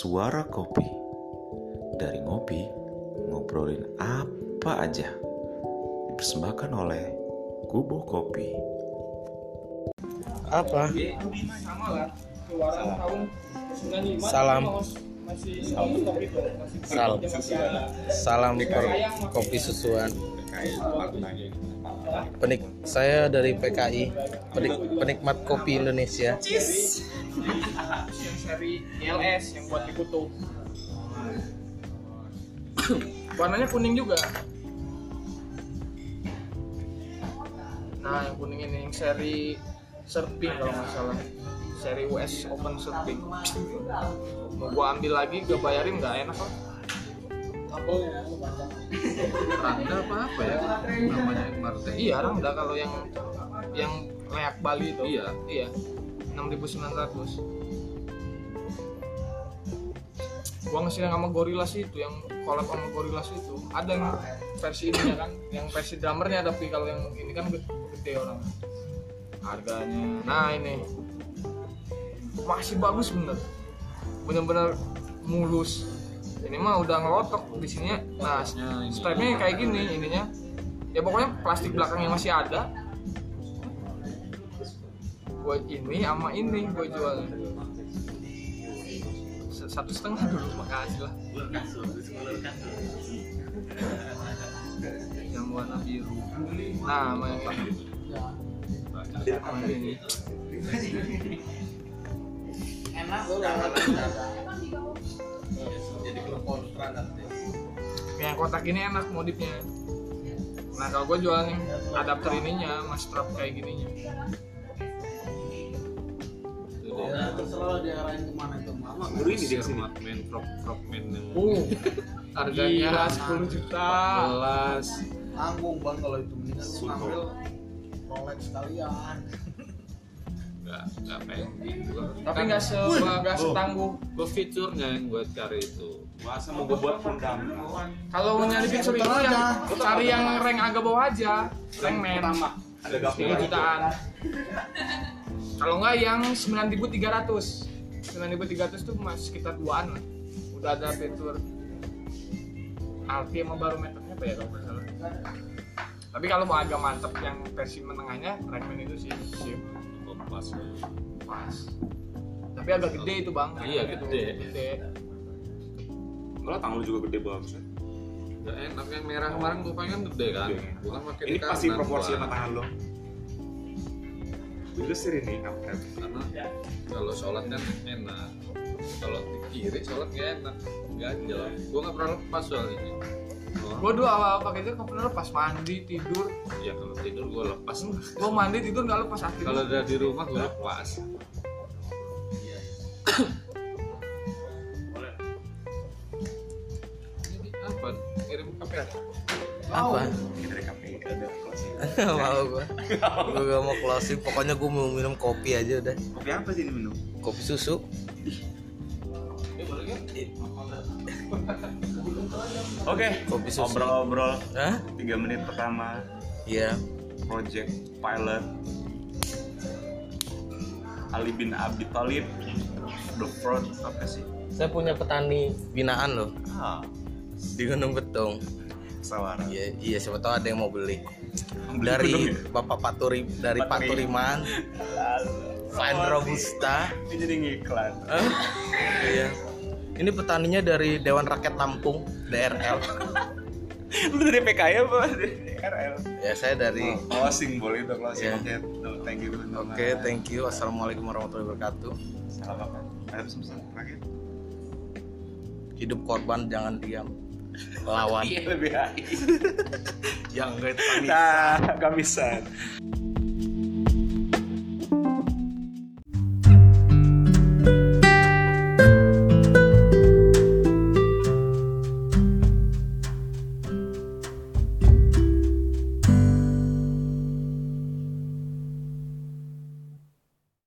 Suara Kopi Dari ngopi, ngobrolin apa aja Dipersembahkan oleh Kubo Kopi apa sama lah keluaran tahun 95 Salam. masih stop itu masih Sal. masih ada salam per kopi susuan penik saya dari PKI penik, penikmat kopi Indonesia. Yang seri ILS yang buat dikutuk warnanya kuning juga. Nah yang kuning ini yang seri surfing kalau nggak salah. Seri US Open Surfing. Mau gua ambil lagi gak bayarin nggak enak lah Rangda apa apa ya? Namanya kemarin teh? iya Rangda kalau yang yang leak Bali itu. Iya. Iya. 6900 gua ngasih yang sama Gorillaz itu yang collab sama Gorillaz itu. Ada yang versi ininya kan yang versi drummernya tapi kalau yang ini kan gede, gede orang harganya. Nah ini. Masih bagus bener. Bener-bener mulus ini mah udah ngelotok di sini nah strapnya kayak gini ininya. Ya pokoknya plastik belakangnya masih ada. Gue ini sama ini gue jual. Satu setengah dulu makasih lah. Yang warna biru. Nah sama yang ini sama ini yang kotak ini enak modifnya. Nah kalau gue jual nih adapter ininya mas strap kayak gininya. Guru ini dia sini. Man, crop, crop man yang uh harganya 10 juta. jelas. tanggung bang kalau itu. Mendingan ngambil Rolex sekalian Enggak, enggak pending. Gua- tapi nggak se nggak setangguh Gua fiturnya yang gue cari itu. Masa mau gue buat pundam? Kalau mau nyari fitur itu yang cari yang rank agak bawah aja. Rank men. Ada 3 jutaan. Kalau nggak yang 9300 9300 tuh masih sekitar 2an lah. Udah ada fitur alti sama barometernya apa ya kalau nggak salah. Tapi kalau mau agak mantep yang versi menengahnya Rackman itu sih sih Pas. pas tapi agak gede itu bang Iya, gede. gede tangan lu juga gede banget sih Gak enak yang merah kemarin gue pengen gede kan. Gede. Gua kan pakai Ini pasti proporsi sama tangan lo Itu sih ini kampret Karena kalau sholat kan enak. Kalau di kiri sholat gak enak. Ganjel. Gue gak pernah lepas soalnya. Gua dulu awal pakai itu pernah pas mandi tidur ya kalau tidur gue lepas. gua mandi tidur nggak lepas akhirnya Kalau udah di rumah gue lepas. Ini apa? Kirim kafe? apa Kita dari KPI ada closing mau gua gua gak mau closing pokoknya gua mau minum kopi aja udah Kopi apa sih ini minum? kopi susu Oke Kopi susu. Ngobrol-ngobrol Hah? 3 menit pertama. Iya. Project Pilot. Ali bin Abi Thalib The Fraud apa sih? saya punya petani binaan loh. Ah, di Gunung Betung. Sawara. Iya iya siapa tahu ada yang mau beli. Beli dari ya? Bapak Paturi dari Paturi. Paturiman. Fine Robusta. Ini jadi ngiklan. Iya ini petaninya dari Dewan Rakyat Lampung DRL Lu dari PKI apa? Dari RL ya saya dari Closing boleh itu closing. Iya. Oke, tuh, thank you oke thank you. Assalamualaikum warahmatullahi wabarakatuh. Salam apa? Hidup korban jangan diam. Lawan. Iya lebih baik yang enggak itu Nah, kamisan